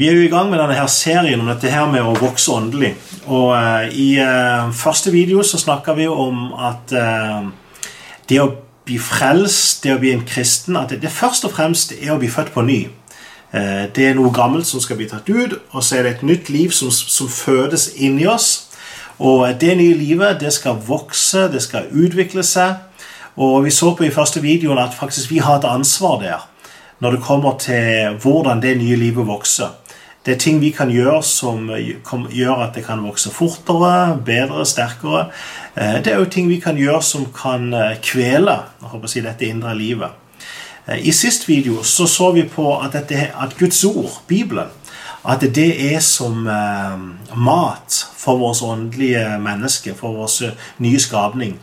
Vi er jo i gang med denne her serien om dette her med å vokse åndelig. Og uh, I uh, første video så snakka vi om at uh, det å bli frelst, det å bli en kristen, at det, det først og fremst er å bli født på ny. Det er noe gammelt som skal bli tatt ut, og så er det et nytt liv som, som fødes inni oss. Og det nye livet det skal vokse, det skal utvikle seg. Og vi så på i første videoen at faktisk vi har et ansvar der når det kommer til hvordan det nye livet vokser. Det er ting vi kan gjøre som gjør at det kan vokse fortere, bedre, sterkere. Eh, det er jo ting vi kan gjøre som kan eh, kvele si, dette indre livet. Eh, I sist video så, så vi på at, dette, at, Guds ord, Bibelen, at det er som eh, mat for vårt åndelige menneske, for vår nye skapning.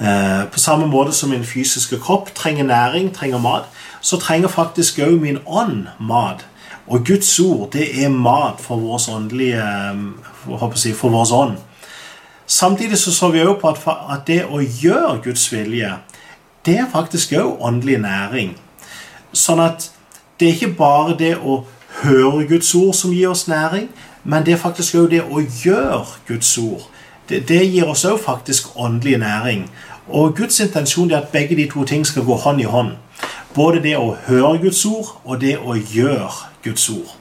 Eh, på samme måte som min fysiske kropp trenger næring, trenger mat, så trenger faktisk òg min ånd mat. Og Guds ord det er mat for vår åndelige si, for vår ånd. Samtidig så, så vi også på at, at, det å gjøre Guds vilje, det er faktisk òg åndelig næring. Sånn at det er ikke bare det å høre Guds ord som gir oss næring, men det er faktisk òg det å gjøre Guds ord. Det, det gir oss òg faktisk åndelig næring. Og Guds intensjon er at begge de to ting skal gå hånd i hånd. Både det å høre Guds ord og det å gjøre Guds ord.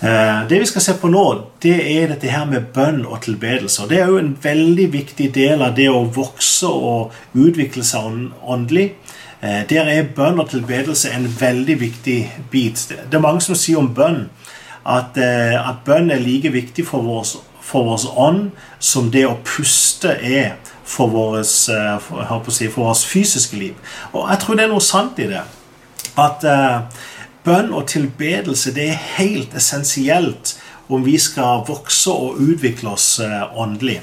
Eh, det vi skal se på nå, det er dette her med bønn og tilbedelse. Det er jo en veldig viktig del av det å vokse og utvikle seg åndelig. Eh, der er bønn og tilbedelse en veldig viktig bit. Det er mange som sier om bønn at, eh, at bønn er like viktig for vår, ånd som det å puste er for vårt si, fysiske liv. Og jeg tror det er noe sant i det. At uh, bønn og tilbedelse det er helt essensielt om vi skal vokse og utvikle oss uh, åndelig.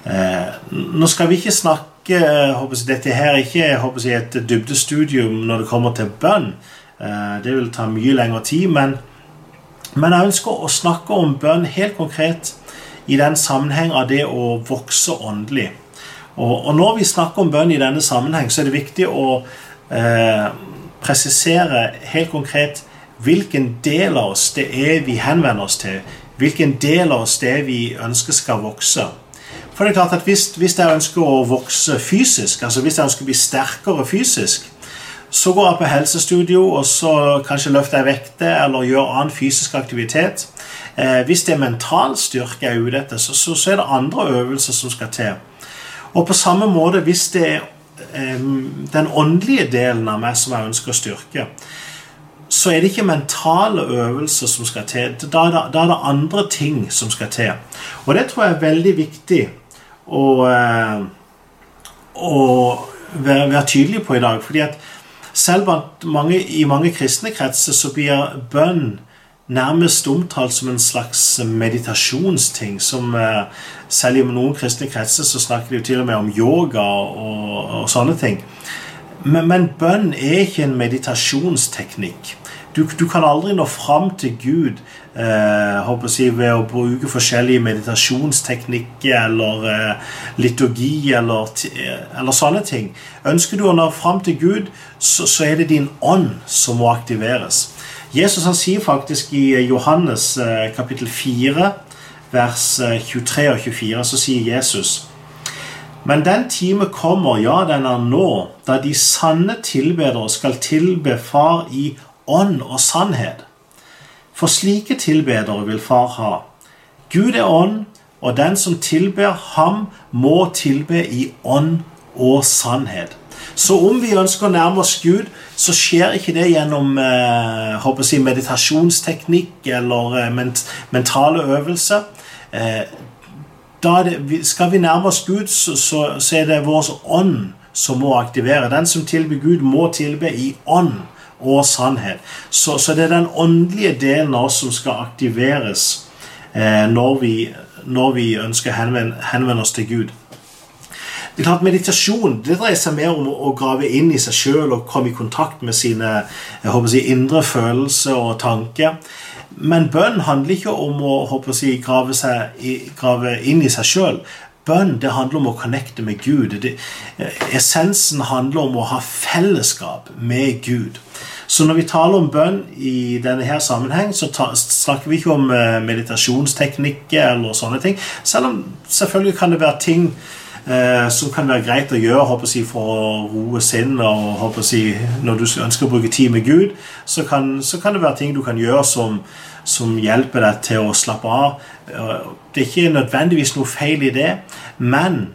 Nå skal vi ikke snakke håper jeg, Dette her er ikke håper jeg, et dybdestudium når det kommer til bønn. det vil ta mye lengre tid. Men, men jeg ønsker å snakke om bønn helt konkret i den sammenheng av det å vokse åndelig. Og, og, når vi snakker om bønn i denne sammenheng, så er det viktig å eh, presisere helt konkret hvilken del av oss det er vi henvender oss til. Hvilken del av oss det er vi ønsker skal vokse. For det er klart at hvis, hvis jeg ønsker å vokse fysisk, altså hvis jeg ønsker å bli sterkere fysisk, så går jeg på helsestudio og så kanskje løfter jeg vekter eller gjør annen fysisk aktivitet. Eh, hvis det er mental styrke jeg er ute etter, så, så, så er det andre øvelser som skal til. Og på samme måte, hvis det er den åndelige delen av meg som jeg ønsker å styrke, så er det ikke mentale øvelser som skal til. Da er det, da er det andre ting som skal til. Og det tror jeg er veldig viktig å, eh, å være, være, tydelig på i dag. fordi at selv mange, i mange kristne kretser så blir bønn nærmest omtalt som en slags meditasjonsting. som eh, Selv i noen kristne kretser så snakker de jo til og med om yoga og, og sånne ting. Men, men, bønn er ikke en meditasjonsteknikk. Du, du kan aldri nå fram til Gud eh, si, ved å bruke forskjellige meditasjonsteknikker eller eh, liturgi eller, eller, sånne ting. Ønsker du å nå fram til Gud, så, så er det din ånd som må aktiveres. Jesus han sier faktisk i eh, Johannes eh, kapittel 4, vers 23 eh, og 24, så sier Jesus Men den time kommer, ja, den er nå, da de sanne tilbedere skal tilbe Far i ånd og sannhet. For slike tilbedere vil Far ha. Gud er ånd, og den som tilber ham, må tilbe i ånd og sannhet. Så om vi ønsker å nærme oss Gud, så skjer ikke det gjennom eh, jeg, meditasjonsteknikk eller eh, ment mentale øvelser. Eh, det, skal vi nærme oss Gud, så, så, så, er det vår ånd som må aktivere. Den som tilber Gud, må tilbe i ånd og sannhet. Så, så det er den åndelige delen av oss som skal aktiveres eh, når, vi, når, vi, ønsker å henvende, henvende oss til Gud. Det er klart Meditasjon det dreier seg mer om å grave inn i seg sjøl og komme i kontakt med sine jeg håper å si, indre følelser og tanker. Men bønn handler ikke om å håper å si, grave, seg, grave inn i seg sjøl. Bønn det handler om å connecte med Gud. Det, essensen handler om å ha fellesskap med Gud. Så når vi taler om bønn i denne her sammenheng, så ta, snakker vi ikke om eh, meditasjonsteknikker eller sånne ting. Selv om selvfølgelig kan det være ting eh, som kan være greit å gjøre håper jeg, for å roe sinnet. og håper jeg, Når du ønsker å bruke tid med Gud, så kan, så kan det være ting du kan gjøre som, som hjelper deg til å slappe av. Det er ikke nødvendigvis noe feil i det, men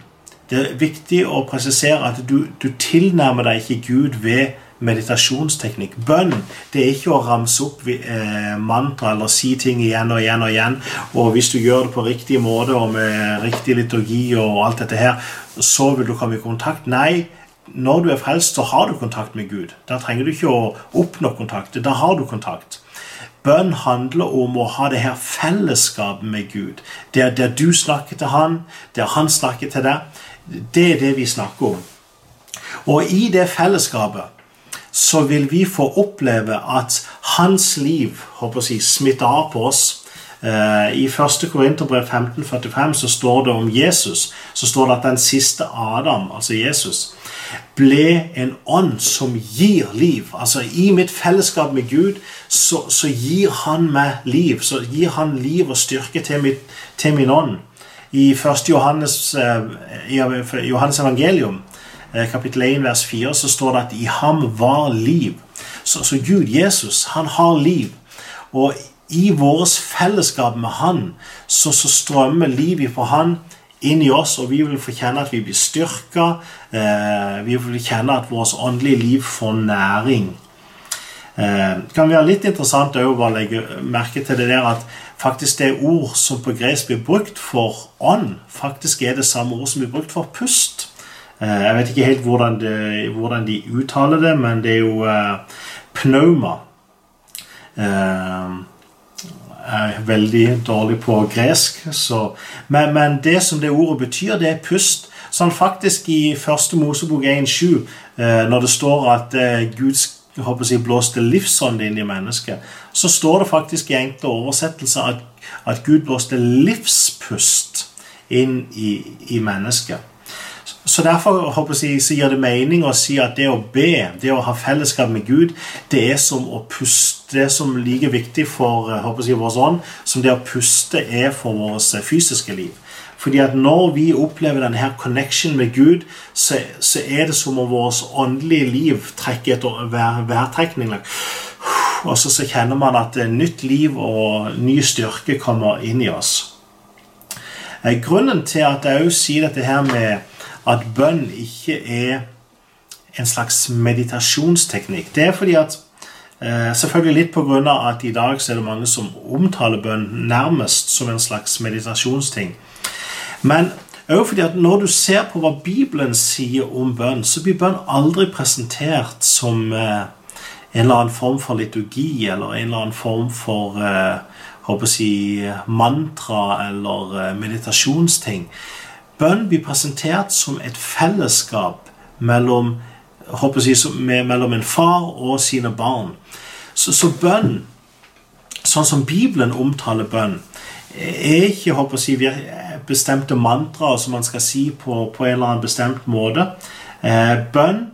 det er viktig å presisere at du, du tilnærmer deg ikke Gud ved meditasjonsteknikk. Bønn det er ikke å ramse opp eh, mantra eller si ting igjen og igjen og igjen. Og hvis du gjør det på riktig måte og med riktig liturgi og alt dette her, så vil du komme i kontakt. Nei, når du er frelst, så har du kontakt med Gud. Da trenger du ikke å oppnå kontakt. Da har du kontakt. Bønn handler om å ha det her fellesskapet med Gud. Det er der du snakker til han, der han snakker til deg. Det er det vi snakker om. Og i det fellesskapet så vil vi få oppleve at hans liv håper jeg, smitter av på oss. Eh, I 1. Korinterbrev 1545 så står det om Jesus så står det at den siste Adam, altså Jesus, ble en ånd som gir liv. Altså I mitt fellesskap med Gud så, så gir han meg liv. Så gir han liv og styrke til, mitt, til min ånd. I 1. Johannes, eh, Johannes evangelium, kapittel 1, vers 4, så står det at i ham var liv. Så, så Gud, Jesus, han har liv. Og i vårt fellesskap med Han så, så strømmer livet fra Han inn i oss, og vi vil få kjenne at vi blir styrka. Eh, vi vil kjenne at vårt åndelige liv får næring. Eh, det kan være litt interessant å bare legge merke til det der at faktisk det ord som på gresk blir brukt for ånd, faktisk er det samme ord som blir brukt for pust. Eh, jeg vet ikke helt hvordan, det, hvordan, de uttaler det, men det er jo uh, pneuma. Eh, er veldig dårlig på gresk. Så, men, men, det som det ordet betyr, det er pust. Sånn faktisk i første Mosebok 1,7, eh, når det står at Gud jeg, blåste livsånd inn i mennesket, så står det faktisk i enkle oversettelser at, at Gud blåste livspust inn i, i mennesket. Så Derfor håper jeg, så gir det mening å si at det å be, det å ha fellesskap med Gud, det er som å puste. Det som er like viktig for eh, håper jeg, vår ånd, som det å puste er for vårt eh, fysiske liv. Fordi at Når vi opplever denne connection med Gud, så, så er det som om vårt åndelige liv trekker et værtrekning. Og så, så kjenner man at nytt liv og ny styrke kommer inn i oss. Eh, grunnen til at jeg òg sier dette her med at bønn ikke er en slags meditasjonsteknikk. Det er fordi at eh, Selvfølgelig litt pga. at i dag så er det mange som omtaler bønn nærmest som en slags meditasjonsting. Men òg fordi at når du ser på hva Bibelen sier om bønn, så blir bønn aldri presentert som eh, en eller annen form for liturgi eller en eller annen form for eh, håper jeg, mantra eller meditasjonsting. Bønn blir presentert som et fellesskap mellom, jeg, mellom en far og sine barn. Så, så, bønn, sånn som Bibelen omtaler bønn, er ikke jeg, bestemte mantraer som man skal si på, på, en eller annen bestemt måte. Eh, bønn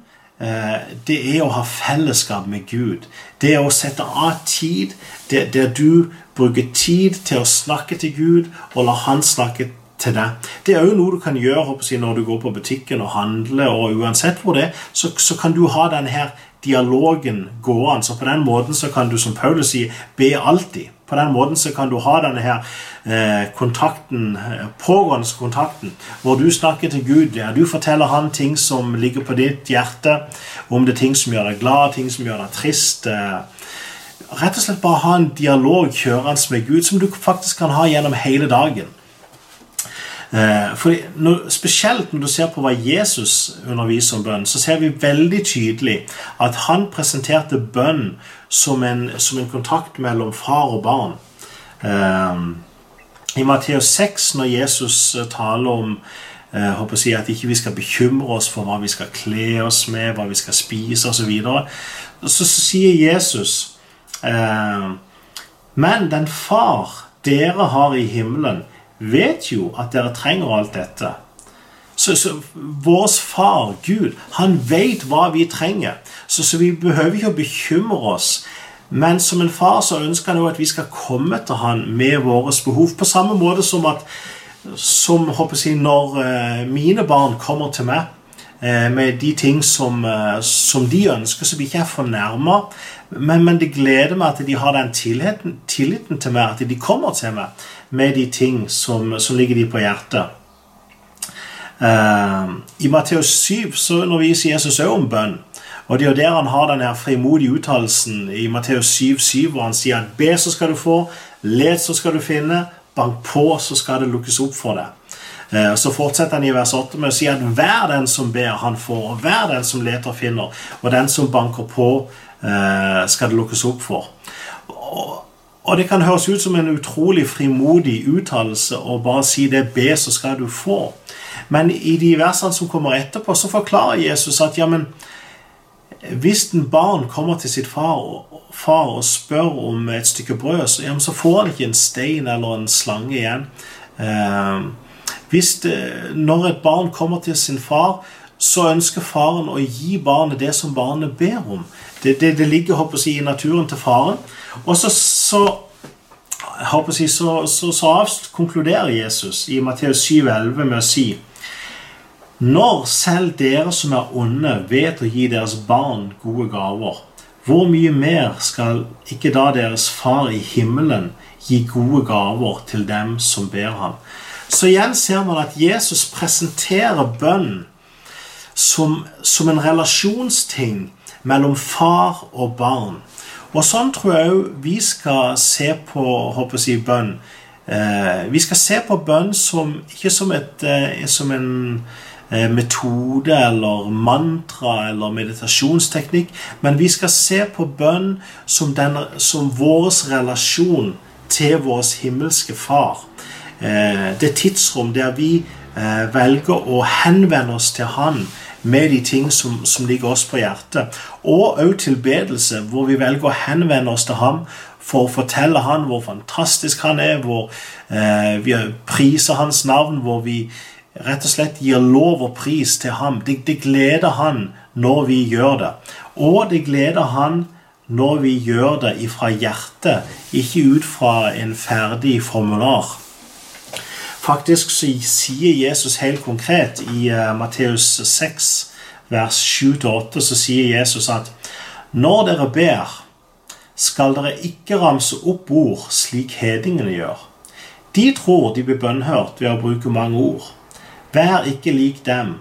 eh, det er å ha fellesskap med Gud. Det er å sette av tid der du bruker tid til å snakke til Gud og la Han snakke til deg. Det er òg noe du kan gjøre når du går på butikken og handler. og Uansett hvor det er, så, så kan du ha denne her dialogen gående. Så på den måten så kan du, som Paulus sier, be alltid. På den måten så kan du ha denne her eh, kontakten, eh, pågående kontakten, hvor du snakker til Gud. Ja, du forteller han ting som ligger på ditt hjerte, om det er ting som gjør deg glad, ting som gjør deg trist. Eh, rett og slett bare ha en dialog kjørende med Gud som du faktisk kan ha gjennom hele dagen. Eh, for når, Spesielt når du ser på hva Jesus underviser om bønn, så ser vi veldig tydelig at han presenterte bønn som en, som en kontakt mellom far og barn. Um, I Matteus 6, når Jesus taler om uh, håper jeg, at ikke vi skal bekymre oss for hva vi skal kle oss med, hva vi skal spise osv., så, videre, så, så sier Jesus eh, Men den far dere har i himmelen, vet jo at dere trenger alt dette. Så, så Vår far, Gud, han vet hva vi trenger. Så, så vi behøver ikke å bekymre oss. Men som en far så ønsker han jo at vi skal komme til han med våre behov. På samme måte som at som håper jeg, når eh, mine barn kommer til meg med de ting som, eh, som de ønsker, så blir ikke jeg fornærma. Men, men, det gleder meg at de har den tilliten, tilliten, til meg, at de kommer til meg med de ting som, som ligger de på hjertet. Uh, I Matteus 7 så underviser Jesus òg om bønn. Og Det er jo der han har den frimodige uttalelsen i Matteus 7,7, hvor han sier at be, så skal du få, let, så skal du finne, bank på, så skal det lukkes opp for deg. Uh, så fortsetter han i vers 8 med å si at hver den som ber, han får, og hver den som leter, finner, og den som banker på, uh, skal det lukkes opp for. Og, og det kan høres ut som en utrolig frimodig uttalelse å bare si det 'be, så skal du få'. Men i de versene som kommer etterpå, så forklarer Jesus at ja, men hvis en barn kommer til sitt far, far og spør om et stykke brød, så, ja, så får han ikke en stein eller en slange igjen. Eh, hvis det, når et barn kommer til sin far, så ønsker faren å gi barnet det som barnet ber om. Det, det, det ligger håper jeg, i naturen til faren. Og så, så håper jeg, så, så, så konkluderer Jesus i Matteus 7,11 med å si Når selv dere som er onde, vet å gi deres barn gode gaver, hvor mye mer skal ikke da deres far i himmelen gi gode gaver til dem som ber ham? Så igjen ser man at Jesus presenterer bønn som, som en relasjonsting mellom far og barn. Og sånn tror jeg òg vi skal se på håper jeg, bønn. Eh, vi skal se på bønn som, ikke som, et, eh, som en eh, metode eller mantra eller meditasjonsteknikk, men vi skal se på bønn som, som vår relasjon til vår himmelske Far. Eh, det tidsrom der vi eh, velger å henvende oss til Han med de ting som, som ligger oss på hjertet. Og òg tilbedelse, hvor vi velger å henvende oss til ham for å fortelle han hvor fantastisk han er, hvor eh, vi priser hans navn, hvor vi rett og slett gir lov og pris til ham. Det, det gleder han når vi gjør det. Og det gleder han når vi gjør det ifra hjertet, ikke ut fra en ferdig formular. Faktisk så sier Jesus helt konkret i uh, Matteus 6, vers 7-8, så sier Jesus at når dere ber, skal dere ikke ramse opp ord slik hedningene gjør. De tror de blir bønnhørt ved å bruke mange ord. Vær ikke lik dem,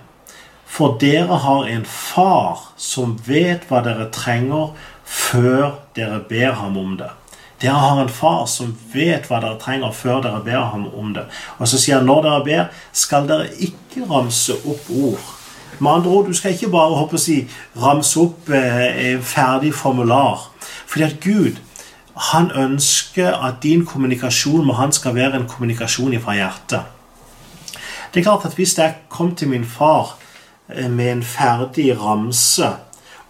for dere har en far som vet hva dere trenger, før dere ber ham om det. Dere har en far som vet hva dere trenger, før dere ber ham om det. Og så sier han når dere ber, skal dere ikke ramse opp ord. Med andre ord, du skal ikke bare håper å si, ramse opp eh, ferdig formular. Fordi at Gud han ønsker at din kommunikasjon med han skal være en kommunikasjon fra hjertet. Det er klart at Hvis jeg kom til min far eh, med en ferdig ramse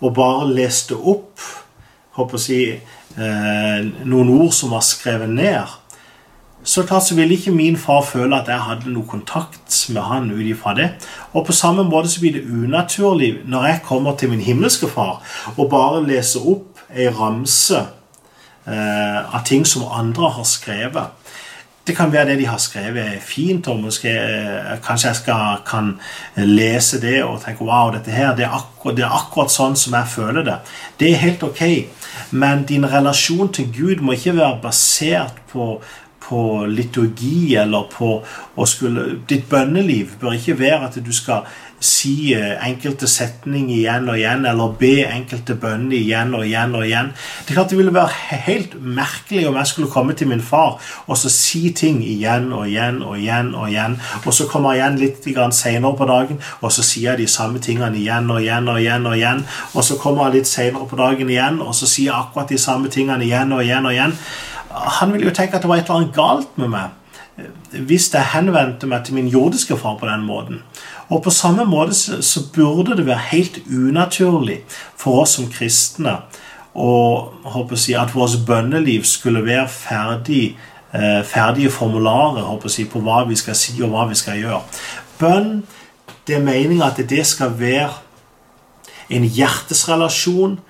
og bare leste opp håper å si, eh, noen ord som var skrevet ned, så klart så ville ikke min far føle at jeg hadde noe kontakt med han ut ifra det. Og på samme måte så blir det unaturlig når jeg kommer til min himmelske far og bare leser opp ei ramse eh, av ting som andre har skrevet. Det kan være det de har skrevet, er fint, måske, eh, kanskje jeg skal, kan lese det og tenke wow, dette her, det er, akkurat, det er akkurat sånn som jeg føler det. Det er helt ok. Men din relasjon til Gud må ikke være basert på, på liturgi eller på å skulle Ditt bønneliv bør ikke være at du skal si eh, enkelte setninger igjen og igjen, eller be enkelte bønner igjen og igjen og igjen. Det er klart det ville være helt merkelig om jeg skulle komme til min far og så si ting igjen og igjen og igjen, og igjen, og så kommer jeg igjen litt senere på dagen, og så sier jeg de samme tingene igjen og igjen og igjen, og igjen, og så kommer jeg litt senere på dagen igjen, og så sier jeg akkurat de samme tingene igjen og igjen og igjen. Han ville jo tenke at det var et eller annet galt med meg hvis jeg henvendte meg til min jordiske far på den måten. Og på samme måte så, burde det være helt unaturlig for oss som kristne og håper jeg, at vårt bønneliv skulle være ferdig, eh, ferdige formularer håper jeg, på hva vi skal si og hva vi skal gjøre. Bønn det er meninga at det skal være en hjertesrelasjon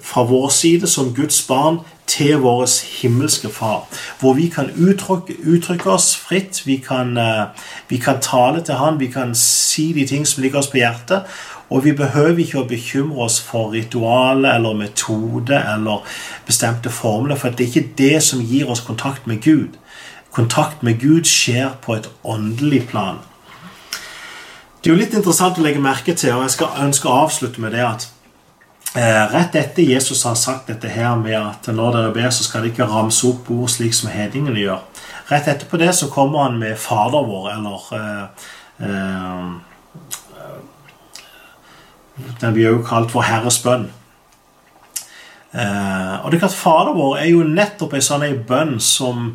fra vår side som Guds barn til vår himmelske Far. Hvor vi kan uttrykke, uttrykke oss fritt, vi kan, uh, vi kan, tale til Han, vi kan si de ting som ligger oss på hjertet. Og vi behøver ikke å bekymre oss for ritualer eller metode eller bestemte formler, for det er ikke det som gir oss kontakt med Gud. Kontakt med Gud skjer på et åndelig plan. Det er jo litt interessant å legge merke til, og jeg skal ønske å avslutte med det at eh, rett etter Jesus har sagt dette her med at når dere ber, så skal dere ikke ramse opp ord slik som hedningene gjør. Rett etterpå det så kommer han med Fader vår, eller eh, eh, Den blir jo kalt Vår Herres bønn. Eh, og det er klart Fader vår er jo nettopp en sånn bønn som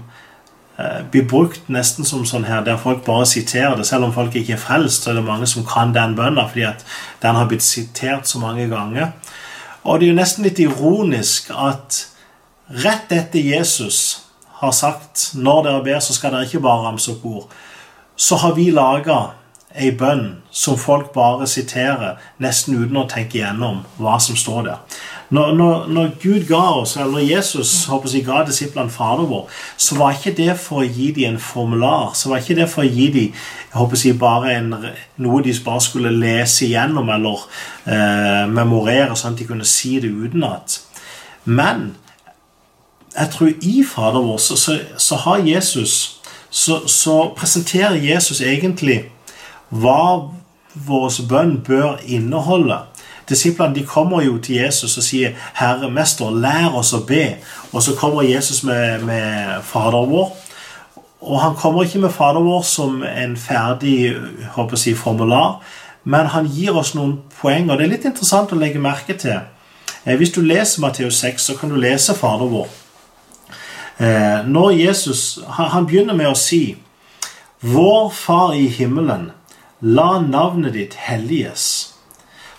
Eh, blir brukt nesten som sånn her, der folk bare siterer det. Selv om folk ikke er frelst, så er det mange som kan den bønna fordi at den har blitt sitert så mange ganger. Og det er jo nesten litt ironisk at rett etter Jesus har sagt 'Når dere ber, så skal dere ikke bare ramse opp ord', så har vi laga ei bønn som folk bare siterer, nesten uten å tenke igjennom hva som står der. Når, når, når, Gud ga oss, eller Jesus håper jeg, ga disiplene Fader vår, så var ikke det for å gi dem en formular. Så var ikke det for å gi dem håper jeg, bare en, noe de bare skulle lese igjennom eller eh, memorere, sånn at de kunne si det utenat. Men jeg tror i Fader vår så, så, så har Jesus så, så presenterer Jesus egentlig hva vår bønn bør inneholde. Disiplene de kommer jo til Jesus og sier 'Herre, mester, lær oss å be'. Og så kommer Jesus med, med Fader vår. Og han kommer ikke med Fader vår som en ferdig håper jeg, formular, men han gir oss noen poeng. Og det er litt interessant å legge merke til. Eh, hvis du leser Matteus 6, så kan du lese Fader vår. Eh, når Jesus, Han begynner med å si 'Vår Far i himmelen'. La navnet ditt helliges.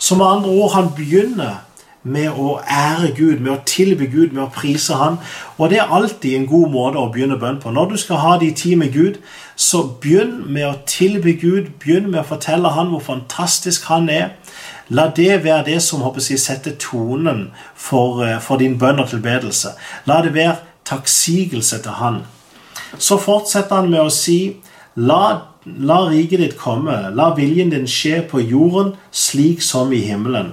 Som med andre ord, han begynner med å ære Gud, med å tilby Gud, med å prise Han. Og det er alltid en god måte å begynne bønn på. Når du skal ha de tid med Gud, så begynn med å tilby Gud. Begynn med å fortelle Han hvor fantastisk Han er. La det være det som håper jeg, setter tonen for, eh, for din bønn og tilbedelse. La det være takksigelse til Han. Så fortsetter han med å si La La riket ditt komme, la viljen din skje på jorden slik som i himmelen.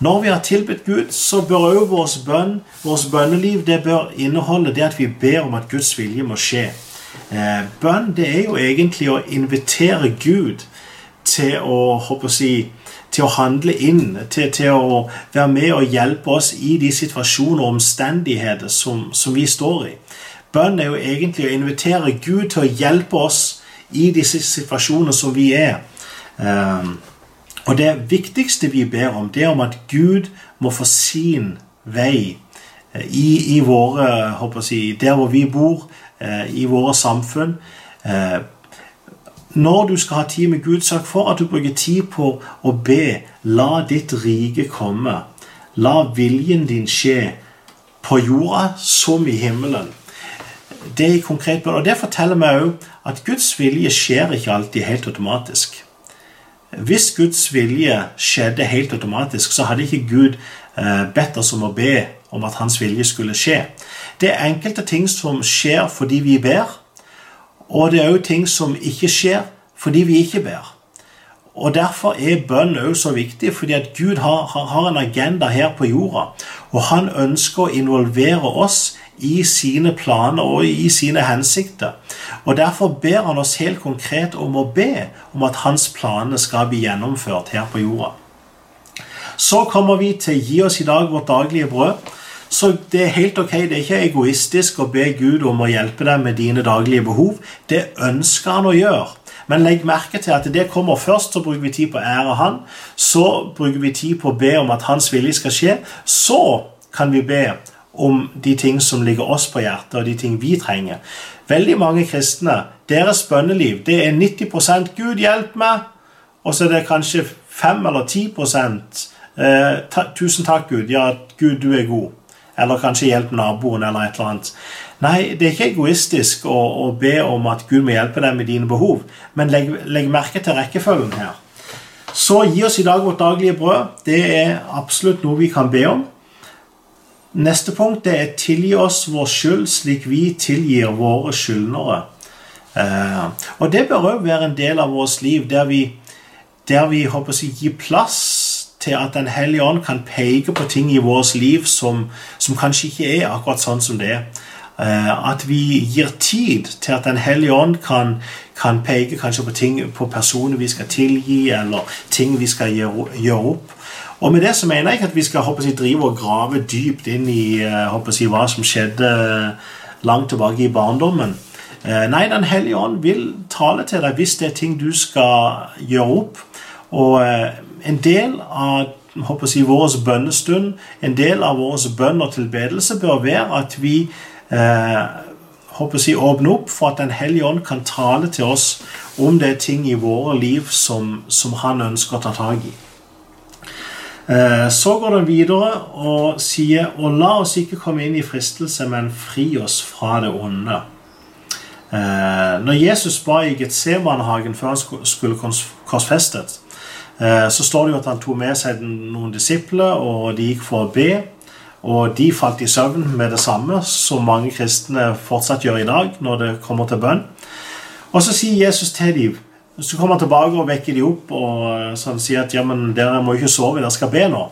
Når vi har tilbudt Gud, så bør òg vår bønn, vårt bønneliv det bør inneholde det at vi ber om at Guds vilje må skje. Eh, bønn det er jo egentlig å invitere Gud til å håper si, til å handle inn, til, til, å være med og hjelpe oss i de situasjoner og omstendigheter som, som vi står i. Bønn er jo egentlig å invitere Gud til å hjelpe oss i disse situasjonene som vi er. Ehm, og det viktigste vi ber om, det er om at Gud må få sin vei eh, i, i våre håper jeg, Der hvor vi bor, eh, i våre samfunn. Eh, når du skal ha tid med Gud, sørg for at du bruker tid på å be. La ditt rike komme. La viljen din skje på jorda som i himmelen det er konkret Og det forteller meg òg at Guds vilje skjer ikke alltid helt automatisk. Hvis Guds vilje skjedde helt automatisk, så hadde ikke Gud eh, bedt oss om å be om at hans vilje skulle skje. Det er enkelte ting som skjer fordi vi ber, og det er òg ting som ikke skjer fordi vi ikke ber. Og Derfor er bønn òg så viktig, fordi at Gud har, har, en agenda her på jorda. Og han ønsker å involvere oss i sine planer og i sine hensikter. Og Derfor ber han oss helt konkret om å be om at hans planer skal bli gjennomført her på jorda. Så kommer vi til 'gi oss i dag vårt daglige brød'. Så det er helt ok, det er ikke egoistisk å be Gud om å hjelpe deg med dine daglige behov. Det ønsker han å gjøre. Men legg merke til at det kommer først, så bruker vi tid på å ære Han. Så bruker vi tid på å be om at Hans vilje skal skje. Så kan vi be om de ting som ligger oss på hjertet, og de ting vi trenger. Veldig mange kristne, deres bønneliv, det er 90% Gud, hjelp meg! Og så er det kanskje 5 eller 10 eh, Tusen takk, Gud. Ja, Gud, du er god. Eller kanskje hjelp naboen, eller et eller annet. Nei, det er ikke egoistisk å, å be om at Gud må hjelpe deg med dine behov, men legg, legg merke til rekkefølgen her. Så gi oss i dag vårt daglige brød. Det er absolutt noe vi kan be om. Neste punkt det er tilgi oss vår skyld slik vi tilgir våre skyldnere. Eh, og det bør òg være en del av vårt liv der vi, der vi håper å gir plass til at Den hellige ånd kan peke på ting i vårt liv som, som kanskje ikke er akkurat sånn som det er. Eh, at vi gir tid til at Den hellige ånd kan, kan peke kanskje på ting, på personer vi skal tilgi, eller ting vi skal gjøre, gjøre opp. Og med det så mener jeg ikke at vi skal håper drive og grave dypt inn i eh, håper jeg, hva som skjedde langt tilbake i barndommen. Eh, nei, Den hellige ånd vil tale til deg hvis det er ting du skal gjøre opp. Og en del av håper vår bønnestund, en del av vår bønn og tilbedelse bør være at vi eh, håper jeg, åpne opp for at Den hellige ånd kan tale til oss om det er ting i våre liv som, som han ønsker å ta tak i. Eh, så går den videre og sier Og la oss ikke komme inn i fristelse, men fri oss fra det onde. Eh, når Jesus ba i Getsebanehagen før han skulle korsfestet, eh, så står det jo at han tok med seg noen disipler, og de gikk for å be. Og de falt i søvn med det samme, som mange kristne fortsatt gjør i dag når det kommer til bønn. Og så sier Jesus til dem Så kommer han tilbake og vekker de opp og så han sier at ja, men dere må ikke sove, dere skal be nå.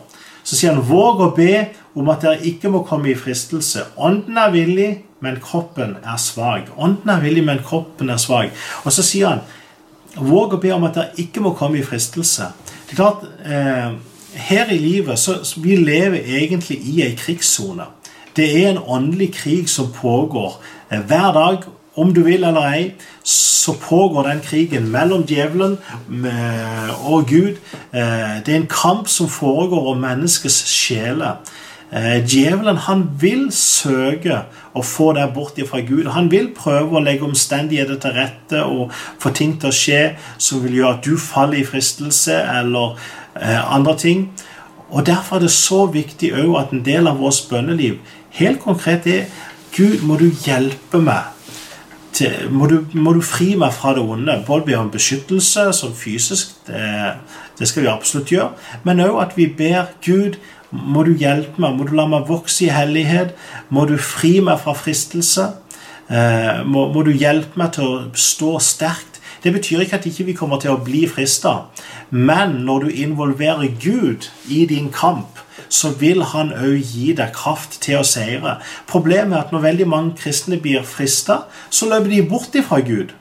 Så sier han våg å be om at dere ikke må komme i fristelse. Ånden er villig, men kroppen er svak. Ånden er villig, men kroppen er svak. Og så sier han våg å be om at dere ikke må komme i fristelse. Det er klart, eh, her i livet så vi lever egentlig i ei krigssone. Det er en åndelig krig som pågår eh, hver dag. Om du vil eller ei, så pågår den krigen mellom djevelen eh, og Gud. Eh, det er en kamp som foregår om menneskets sjeler. Djevelen han vil søke å få deg bort fra Gud. Han vil prøve å legge omstendigheter til rette og få ting til å skje som vil gjøre at du faller i fristelse, eller Eh, andre ting. Og Derfor er det så viktig at en del av vårt bønneliv helt konkret er Gud, må du hjelpe meg. Til, må, du, må, du, fri meg fra det onde. Både be om beskyttelse som fysisk, det, det skal vi absolutt gjøre, men òg at vi ber Gud må du hjelpe meg, må du la meg vokse i hellighet, må du fri meg fra fristelse. Eh, må, må, du hjelpe meg til å stå sterkt det betyr ikke at ikke vi ikke kommer til å bli frista, men når du involverer Gud i din kamp, så vil han òg gi deg kraft til å seire. Problemet er at når veldig mange kristne blir frista, så løper de bort ifra Gud.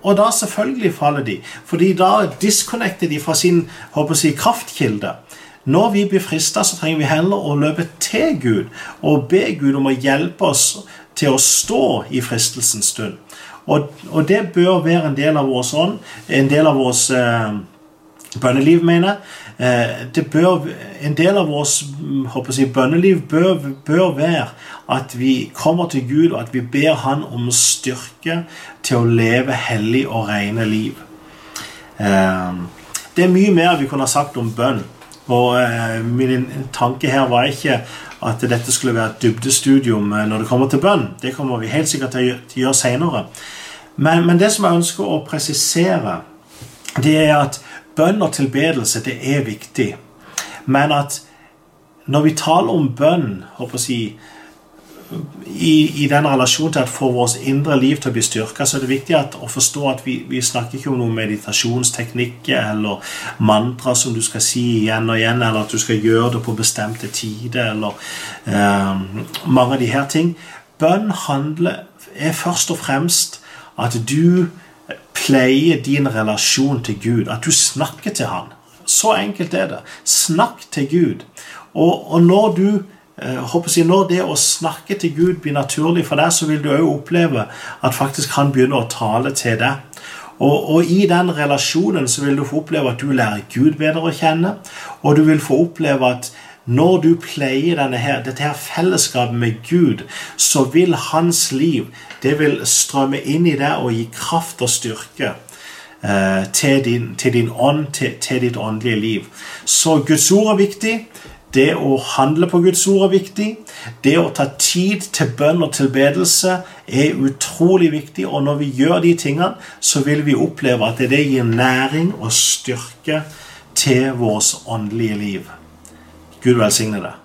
Og da selvfølgelig faller de, fordi da disconnecter de fra sin håper jeg, kraftkilde. Når vi blir frista, så trenger vi heller å løpe til Gud og be Gud om å hjelpe oss til å stå i fristelsens stund. Og, og, det bør være en del av vår ånd, en del av vårt eh, bønneliv, mener jeg. Eh, bør, en del av vårt si, bønneliv bør, bør, være at vi kommer til Gud, og at vi ber Han om styrke til å leve hellig og rene liv. Eh, det er mye mer vi kunne ha sagt om bønn. Og eh, min tanke her var ikke at dette skulle være et dybdestudium når det kommer til bønn. Det kommer vi helt sikkert til å gjøre seinere. Men, men, det som jeg ønsker å presisere, det er at bønn og tilbedelse det er viktig. Men at når vi taler om bønn jeg, i, i den relasjonen til at få vårt indre liv til å bli styrka, så er det viktig at, å forstå at vi, vi snakker ikke om noen meditasjonsteknikker eller mantra som du skal si igjen og igjen, eller at du skal gjøre det på bestemte tider, eller eh, mange av de her ting. Bønn handler, er først og fremst at du pleier din relasjon til Gud. At du snakker til Han. Så enkelt er det. Snakk til Gud. Og, og når du eh, jeg, Når det å snakke til Gud blir naturlig for deg, så vil du òg oppleve at faktisk han begynner å tale til deg. Og, og, i den relasjonen så vil du få oppleve at du lærer Gud bedre å kjenne. Og du vil få oppleve at når du pleier her, dette her fellesskapet med Gud, så vil hans liv det vil strømme inn i deg og gi kraft og styrke eh, til, din, til, din, ånd, til, til, ditt åndelige liv. Så Guds ord er viktig. Det å handle på Guds ord er viktig. Det å ta tid til bønn og tilbedelse er utrolig viktig. Og når vi gjør de tingene, så vil vi oppleve at det gir næring og styrke til vårt åndelige liv. Gud velsigne deg.